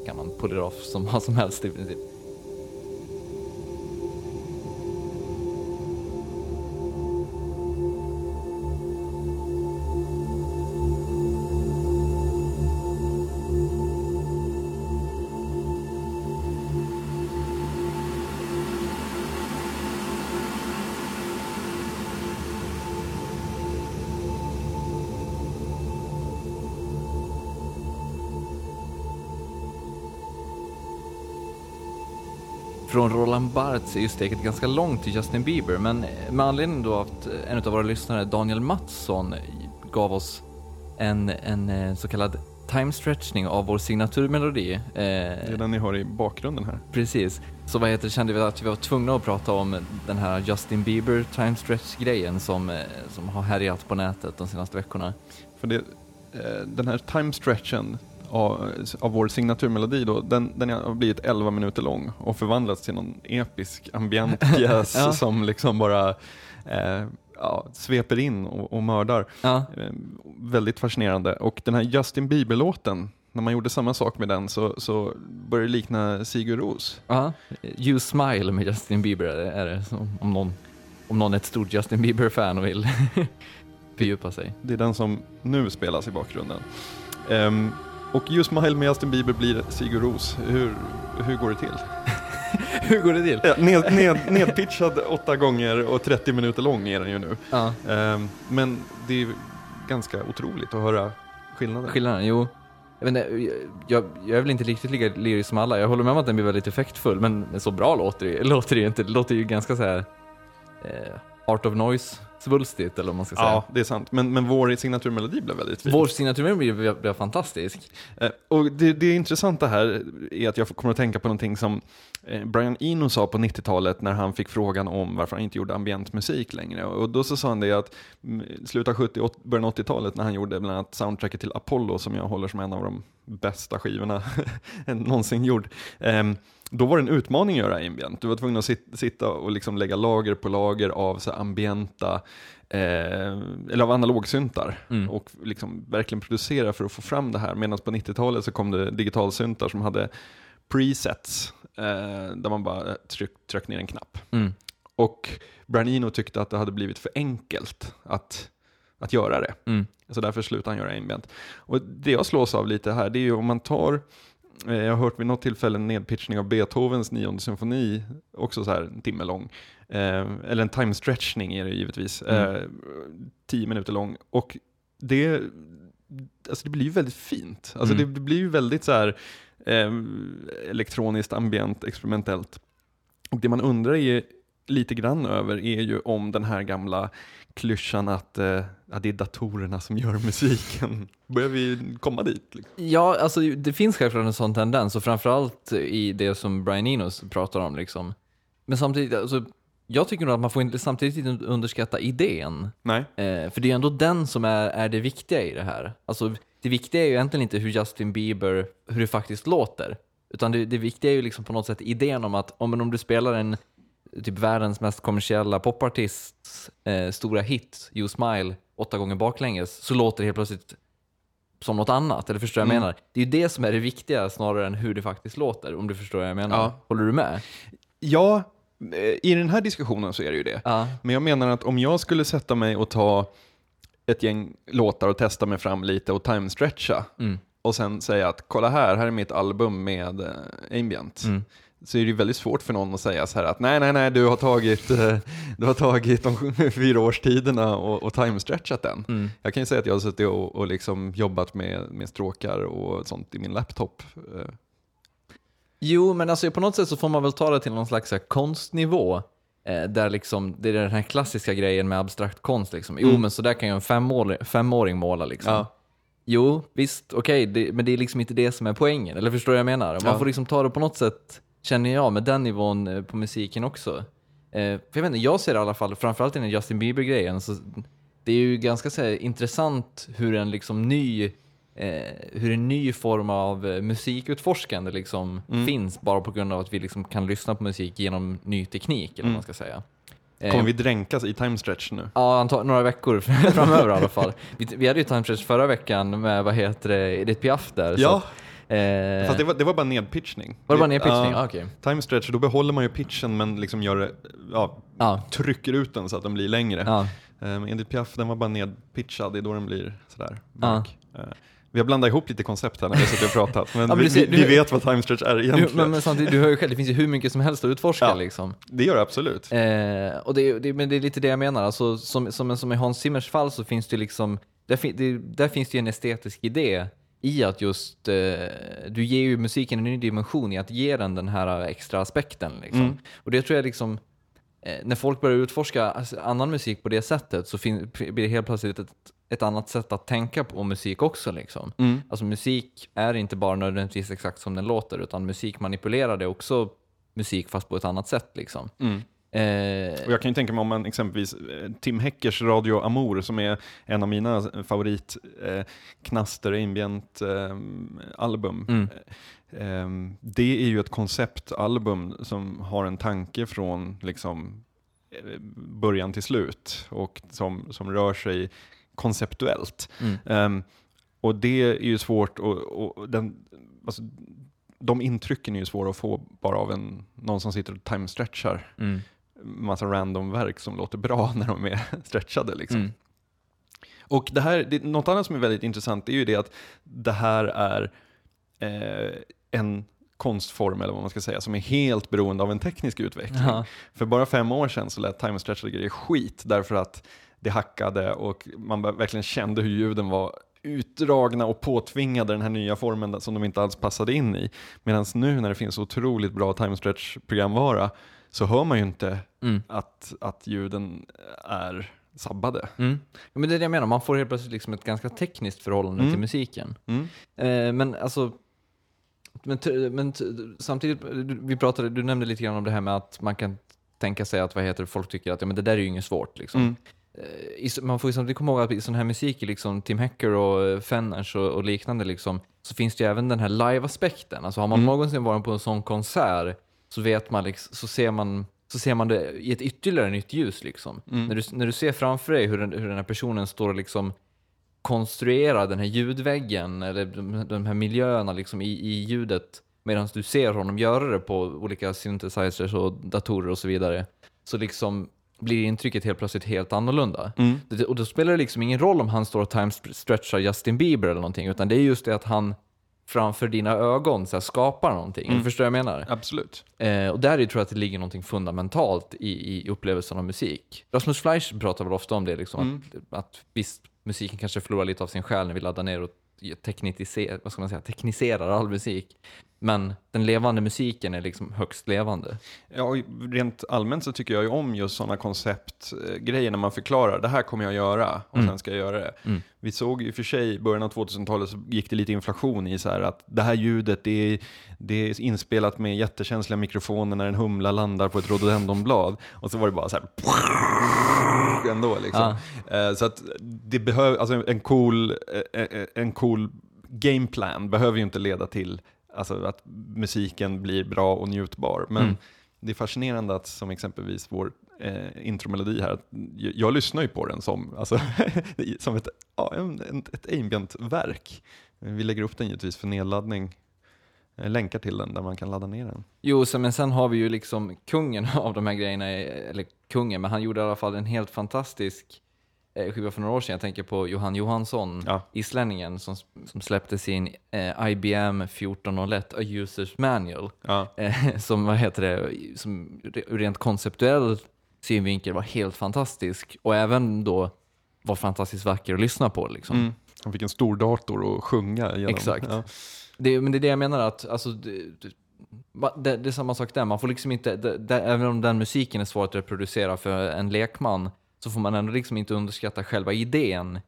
kan man polera off som vad som helst i princip. Från Roland Barthes är ju steget ganska långt till Justin Bieber, men med anledning då att en av våra lyssnare, Daniel Mattsson, gav oss en, en eh, så kallad time-stretchning av vår signaturmelodi. Eh, Det är den ni har i bakgrunden här. Precis. Så vad heter det, kände vi att vi var tvungna att prata om den här Justin Bieber time stretch-grejen som, eh, som har härjat på nätet de senaste veckorna. För det, eh, den här time stretchen av, av vår signaturmelodi då, den, den har blivit 11 minuter lång och förvandlats till någon episk ambient pjäs Ja. som liksom bara eh, ja, sveper in och, och mördar. Ja, Eh, väldigt fascinerande. Och den här Justin Bieber-låten, när man gjorde samma sak med den så, så började det likna Sigur Ros. ja. You Smile med Justin Bieber är det, så, om, någon, om någon är ett stort Justin Bieber-fan och vill fördjupa sig. Det är den som nu spelas i bakgrunden. Ehm, och You Smile med Justin Bieber blir Sigur Ros. Hur, hur går det till? Hur går det till? Ja, ned, ned, nedpitchad åtta gånger och 30 minuter lång är den ju nu. Ja. Ehm, men det är ganska otroligt att höra skillnaden. Skillnaden? Jo. Jag, inte, jag, jag är väl inte riktigt lika lyrisk som alla. Jag håller med om att den blir väldigt effektfull, men så bra låter det, låter det ju inte. Det låter ju ganska så här eh, Art of Noise-svulstigt, eller vad man ska säga. Ja, det är sant. Men, men vår signaturmelodi blev väldigt fin. Vår signatur blir, blir, blir fantastisk. Eh, och det, det intressanta här är att jag kommer att tänka på någonting som eh, Brian Eno sa på 90-talet när han fick frågan om varför han inte gjorde ambient musik längre. Och då så sa han det att mm, slutet av 70 åt- början av 80-talet när han gjorde bland annat soundtracket till Apollo som jag håller som en av de bästa skivorna någonsin gjord. Ehm, då var det en utmaning att göra ambient. Du var tvungen att sit, sitta och liksom lägga lager på lager av så ambienta, eh, eller av analogsyntar Mm. och liksom verkligen producera för att få fram det här. Medan på 90-talet så kom det digitalsyntar som hade presets eh, där man bara tryck, tryck ner en knapp. Mm. Och Brian Eno tyckte att det hade blivit för enkelt att, att göra det. Mm. Så därför slutade han göra ambient. Och det jag slås av lite här, det är ju om man tar, eh, jag har hört vid något tillfälle en nedpitchning av Beethovens nionde symfoni, också så här en timme lång. Eh, eller en time stretchning är det givetvis, Mm. eh, tio minuter lång. Och det, alltså det blir ju väldigt fint. Alltså Mm. det, det blir ju väldigt så här eh, elektroniskt, ambient, experimentellt. Och det man undrar är lite grann över är ju om den här gamla klyschan att, eh, att det är datorerna som gör musiken. Börjar vi komma dit? Liksom? Ja, alltså det finns självklart en sån tendens och framförallt i det som Brian Enos pratar om liksom. Men samtidigt, alltså, jag tycker nog att man får inte samtidigt inte underskatta idén. Nej. Eh, för det är ändå den som är, är det viktiga i det här. Alltså, det viktiga är ju egentligen inte hur Justin Bieber, hur det faktiskt låter. Utan det, det viktiga är ju liksom på något sätt idén om att om, om du spelar en typ världens mest kommersiella popartists eh, stora hit, You Smile, åtta gånger baklänges, så låter det helt plötsligt som något annat. Eller förstår jag Mm. menar? Det är ju det som är det viktiga snarare än hur det faktiskt låter, om du förstår vad jag menar. Ja. Håller du med? Ja, eh, i den här diskussionen så är det ju det. Ja. Men jag menar att om jag skulle sätta mig och ta ett gäng låtar och testa mig fram lite och time-stretcha Mm. och sen säga att kolla här, här är mitt album med eh, ambient. Mm. Så är det ju väldigt svårt för någon att säga så här att nej, nej, nej, du har tagit, eh, du har tagit de fyra årstiderna och, och time-stretchat den. Mm. Jag kan ju säga att jag har suttit och, och liksom jobbat med, med stråkar och sånt i min laptop. Eh, Jo, men alltså på något sätt så får man väl ta det till någon slags konstnivå. Eh, där liksom, det är den här klassiska grejen med abstrakt konst. Liksom. Jo, Mm. men så där kan ju en femåring, femåring måla. Liksom. Ja. Jo, visst, okej, det- men det är liksom inte det som är poängen. Eller förstår du vad jag menar? Man Ja. får liksom ta det på något sätt, känner jag, med den nivån eh, på musiken också. Eh, för jag vet inte, jag ser i alla fall, framförallt i den Justin Bieber-grejen, så det är ju ganska så här, intressant hur en liksom ny eh, hur en ny form av eh, musikutforskande liksom Mm. finns bara på grund av att vi liksom kan lyssna på musik genom ny teknik, eller Mm. man ska säga. Eh, Kommer vi dränkas i time-stretch nu? Ja, anta, några veckor framöver i alla fall. Vi, vi hade ju time stretch förra veckan med, vad heter det, Edith Piaf där. så Ja, att, eh, fast det var, det var bara nedpitchning. var det bara nedpitchning? Ja. Ah, okej. Time stretch, då behåller man ju pitchen men liksom gör ja, Ja, trycker ut den så att den blir längre. ja. Um, Edith Piaf, den var bara nedpitchad, det är då den blir sådär Ja. mörk. Eh, vi har blandat ihop lite koncept här när vi suttit och pratat, men, Ja, men vi, du ser- vi, du- vi vet vad time stretch är Du, egentligen. men, men samtidigt, du hör ju själv, det finns ju hur mycket som helst att utforska Ja. liksom. Det gör det absolut. Eh, och det, det, men det är lite det jag menar, alltså, som, som, som i Hans Zimmers fall så finns det liksom, där, där finns det ju en estetisk idé i att just, eh, du ger ju musiken en ny dimension i att ge den den här extra aspekten. Liksom. Mm. Och det tror jag liksom, eh, när folk börjar utforska alltså, annan musik på det sättet så blir det helt plötsligt ett, ett annat sätt att tänka på musik också. Liksom. Mm. Alltså musik är inte bara nödvändigtvis exakt som den låter, utan musik manipulerar det också musik fast på ett annat sätt. Liksom. Mm. Eh, Och jag kan ju tänka mig om man exempelvis eh, Tim Heckers Radio Amour som är en av mina favorit eh, knaster ambient eh, album. Mm. Eh, det är ju ett konceptalbum som har en tanke från liksom eh, början till slut och som, som rör sig konceptuellt. mm, Ehm, och det är ju svårt och, och den, alltså, de intrycken är ju svåra att få bara av en, någon som sitter och time-stretchar mm, massa random verk som låter bra när de är stretchade. Liksom. mm, Och det här, det, något annat som är väldigt intressant är ju det att det här är eh, en konstform, eller vad man ska säga, som är helt beroende av en teknisk utveckling. Ja. För bara fem år sedan så lät time stretchade grejer skit därför att det hackade och man verkligen kände hur ljuden var utdragna och påtvingade den här nya formen som de inte alls passade in i. Medan nu när det finns otroligt bra time stretch programvara så hör man ju inte mm. att, att ljuden är sabbade. Mm. Ja, men det är det jag menar, man får helt plötsligt liksom ett ganska tekniskt förhållande Mm. till musiken. Mm. Eh, men alltså, men, men samtidigt, vi pratade, du nämnde lite grann om det här med att man kan tänka sig att vad heter folk tycker att ja, men det där är ju inget svårt. Liksom. Mm. Eh, i, man får ju samtidigt komma ihåg att i sån här musik, liksom Tim Hacker och eh, Fenners och, och liknande, liksom, så finns det ju även den här live-aspekten. Alltså har man Mm. någonsin varit på en sån konsert så vet man, liksom, så ser man så ser man det i ett ytterligare nytt ljus. Liksom. Mm. När, du, när du ser framför dig hur den, hur den här personen står och liksom konstruerar den här ljudväggen eller de, de här miljöerna liksom i, i ljudet medan du ser honom göra det på olika synthesizers och datorer och så vidare. Så liksom blir intrycket helt plötsligt helt annorlunda. Mm. Det- Och då spelar det liksom ingen roll om han står och time-stretchar Justin Bieber eller någonting, utan det är just det att han framför dina ögon så här, skapar någonting. Mm. Du förstår vad jag menar? Absolut. Eh, och där är- tror jag att det ligger någonting fundamentalt i, i upplevelsen av musik. Rasmus Fleisch pratar väl ofta om det, liksom, Mm. att, att visst, musiken kanske förlorar lite av sin själ när vi laddar ner och vad ska man säga, tekniserar all musik. Men den levande musiken är liksom högst levande. Ja, rent allmänt så tycker jag ju om just sådana konceptgrejer när man förklarar det här kommer jag göra och Mm. sen ska jag göra det. Mm. Vi såg ju för sig i början av 2000-talet så gick det lite inflation i så här att det här ljudet det är, det är inspelat med jättekänsliga mikrofoner när en humla landar på ett rhododendronblad och så var det bara så här ändå liksom. Eh, Så att det behöver, alltså en cool, eh, eh, en cool gameplan behöver ju inte leda till alltså, att musiken blir bra och njutbar. Men Mm. det är fascinerande att som exempelvis vår eh, intromelodi här, jag, jag lyssnar ju på den som, alltså, som ett, ja, en, ett ambient-verk. Vi lägger upp den givetvis för nedladdning, eh, länkar till den där man kan ladda ner den. Jo, så, men sen har vi ju liksom kungen av de här grejerna, eller kungen, men han gjorde i alla fall en helt fantastisk skiva för några år sedan. Jag tänker på Johan Johansson, Ja. islänningen, som, som släppte sin eh, IBM 1401, A Users Manual, Ja. eh, som, vad heter det, som rent konceptuell synvinkel var helt fantastisk och även då var fantastiskt vacker att lyssna på. Liksom. Mm. Han fick en stor dator att sjunga genom. Exakt. Ja. Det, men det är det jag menar att, alltså, det, det, det, är samma sak där, man får liksom inte, även om den musiken är svår att reproducera för en lekman, så får man ändå liksom inte underskatta själva idén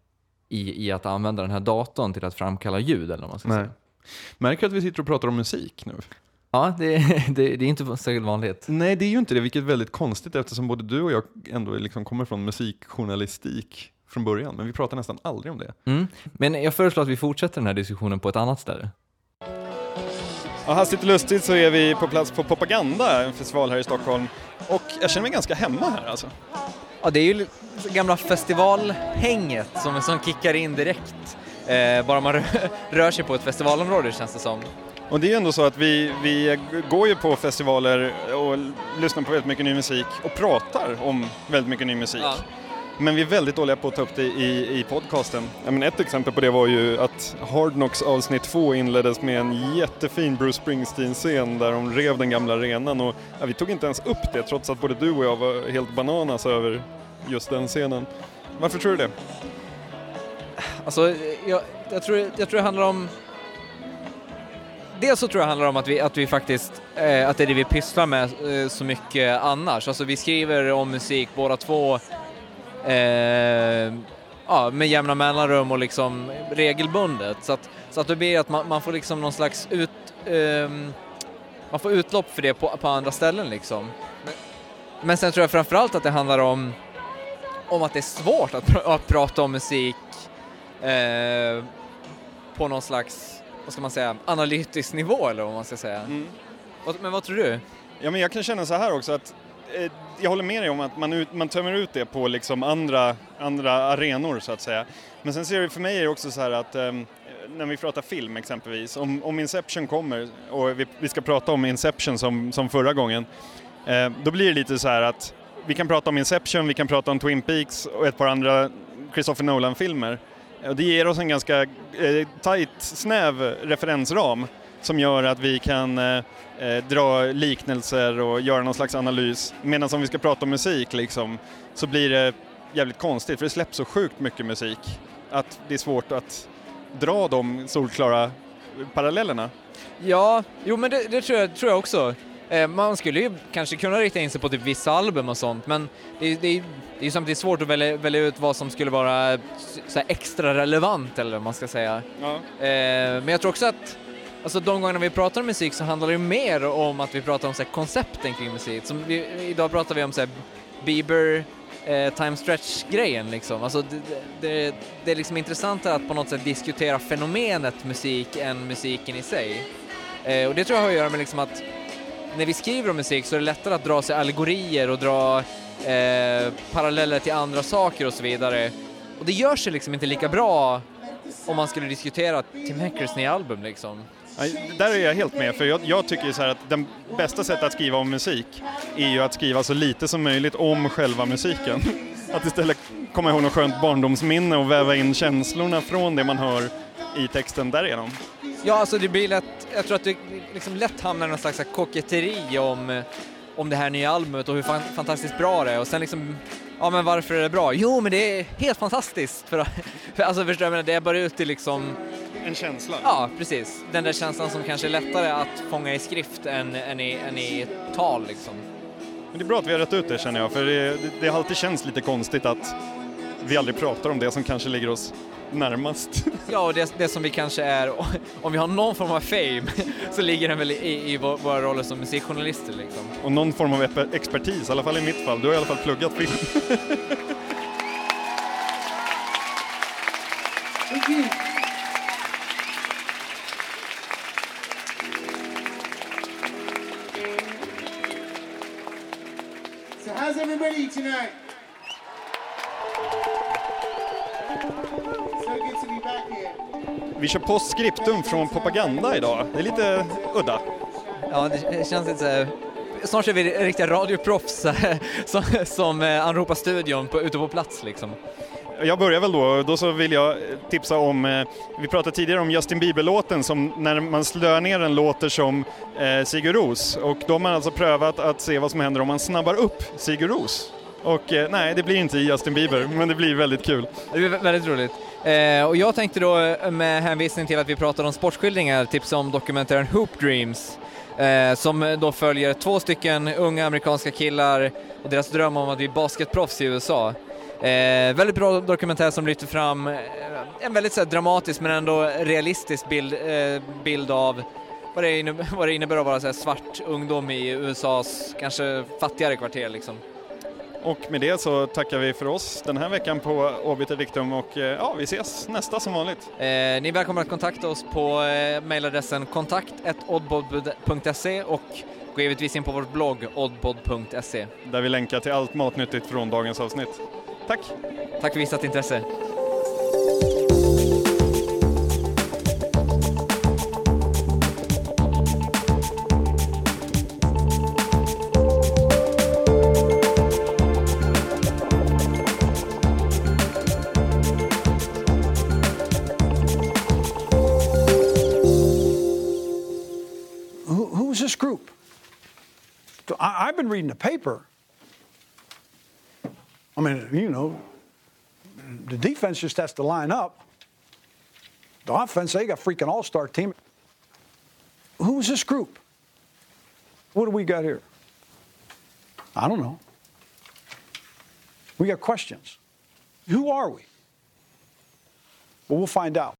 i, i att använda den här datorn till att framkalla ljud eller vad man ska Nej. säga. Märker du att vi sitter och pratar om musik nu? Ja, det, det, det är inte särskilt vanligt. Nej, det är ju inte det, vilket är väldigt konstigt eftersom både du och jag ändå liksom kommer från musikjournalistik från början, men vi pratar nästan aldrig om det. Mm. Men jag föreslår att vi fortsätter den här diskussionen på ett annat ställe. Ja, hastigt och lustigt så är vi på plats på Propaganda, en festival här i Stockholm. Och jag känner mig ganska hemma här alltså. Ja, det är ju gamla festivalhänget som, som kickar in direkt. Eh, bara man rö- rör sig på ett festivalområde känns det som. Och det är ju ändå så att vi, vi går ju på festivaler och lyssnar på väldigt mycket ny musik och pratar om väldigt mycket ny musik. Ja. Men vi är väldigt dåliga på att ta upp det i, i podcasten. Ja, men ett exempel på det var ju att Hard Knocks avsnitt 2 inleddes med en jättefin Bruce Springsteen-scen där de rev den gamla arenan och ja, vi tog inte ens upp det trots att både du och jag var helt bananas över just den scenen. Varför tror du det? Alltså, jag, jag, tror, jag tror det handlar om... Dels så tror jag det handlar om att vi, att vi faktiskt, eh, att det är det vi pysslar med eh, så mycket annars. Alltså vi skriver om musik båda två eh, ja, med jämna mellanrum och liksom regelbundet. Så att, så att det blir att man, man får liksom någon slags ut, ehm, man får utlopp för det på, på andra ställen liksom. Men, men sen tror jag framförallt att det handlar om, om att det är svårt att, pr- att prata om musik eh, på någon slags, vad ska man säga, analytisk nivå eller vad man ska säga. Vad- Men vad tror du? Ja, men jag kan känna så här också att eh, Eh, jag håller med dig om att man, ut, man tömmer ut det på liksom andra, andra arenor så att säga. Men sen ser det för mig är det också så här att ehm, när vi pratar film exempelvis, om, om Inception kommer och vi, vi ska prata om Inception som, som förra gången, eh, då blir det lite så här att vi kan prata om Inception, vi kan prata om Twin Peaks och ett par andra Christopher Nolan-filmer. Och det ger oss en ganska eh, tight, snäv referensram som gör att vi kan eh, eh, dra liknelser och göra någon slags analys. Medan om vi ska prata om musik liksom, så blir det jävligt konstigt för det släpps så sjukt mycket musik att det är svårt att dra de solklara parallellerna. Ja, jo men det, det tror, jag, tror jag också. Eh, man skulle ju kanske kunna rikta in sig på typ vissa album och sånt, men det, det, det är ju samtidigt svårt att välja, välja ut vad som skulle vara extra relevant eller vad man ska säga. Ja. Eh, men jag tror också att Alltså de gångerna vi pratar om musik så handlar det ju mer om att vi pratar om så här, koncepten kring musik. Som vi, idag pratar vi om så här, Bieber, eh, time stretch-grejen liksom. Alltså det, det, det är liksom intressantare att på något sätt diskutera fenomenet musik än musiken i sig. Eh, och det tror jag har att göra med liksom att när vi skriver om musik så är det lättare att dra sig allegorier och dra eh, paralleller till andra saker och så vidare. Och det gör sig liksom inte lika bra om man skulle diskutera Tim Hackers nya album liksom. Ja, Där är jag helt med, för jag, jag tycker ju så här att det bästa sättet att skriva om musik är ju att skriva så lite som möjligt om själva musiken. Att istället komma ihåg något skönt barndomsminne och väva in känslorna från det man hör i texten därigenom. Ja, alltså det blir lätt, jag tror att det liksom lätt hamnar i någon slags koketteri om, eh, om det här nya albumet och hur fan, fantastiskt bra det är och sen liksom, ja men varför är det bra? Jo men det är helt fantastiskt! För, för alltså förstår jag, menar, det är bara ut till liksom, en känsla. ja precis, den där känslan som kanske är lättare att fånga i skrift än, än, i, än i tal liksom. Men det är bra att vi har rätt ut det känner jag, för det, har alltid känts lite konstigt att vi aldrig pratar om det som kanske ligger oss närmast. Ja, och det, det som vi kanske är, om vi har någon form av fame, så ligger den väl i, i vår- våra roller som musikjournalister liksom. Och någon form av expertis, i alla fall i mitt fall. Du har i alla fall pluggat film. Everybody tonight? So good to be back here. Vi kör postscriptum från Propaganda idag. Det är lite udda. Ja, det känns lite så här, Snart är vi riktiga radioproffs eh, som, som eh, anropar studion på, ute på plats liksom. Jag börjar väl då, då så vill jag tipsa om, eh, vi pratade tidigare om Justin Bieber-låten som när man slör ner den låter som eh, Sigur Ros och då har man alltså prövat att se vad som händer om man snabbar upp Sigur Ros. Och eh, nej, det blir inte Justin Bieber, men det blir väldigt kul. Det blir väldigt roligt. Eh, och jag tänkte då eh, med hänvisning till att vi pratade om sportskildringar tipsa om dokumentären Hoop Dreams eh, som då följer två stycken unga amerikanska killar och deras dröm om att bli basketproffs i USA. Eh, väldigt bra dokumentär som lyfter fram eh, en väldigt så här, dramatisk men ändå realistisk bild, eh, bild av vad det, innebär, vad det innebär att vara så här, svart ungdom i USAs kanske fattigare kvarter liksom. Och med det så tackar vi för oss den här veckan på Obiter Dictum och eh, ja, vi ses nästa som vanligt. Eh, ni är välkomna att kontakta oss på eh, mejladressen kontakt.oddbod.se och gå givetvis in på vår blogg oddbod.se. Där vi länkar till allt matnyttigt från dagens avsnitt. Tack! Tack för visat intresse. I, I've been reading the paper. I mean, you know, the defense just has to line up. The offense, they got a freaking all star team. Who's this group? What do we got here? I don't know. We got questions. Who are we? Well, we'll find out.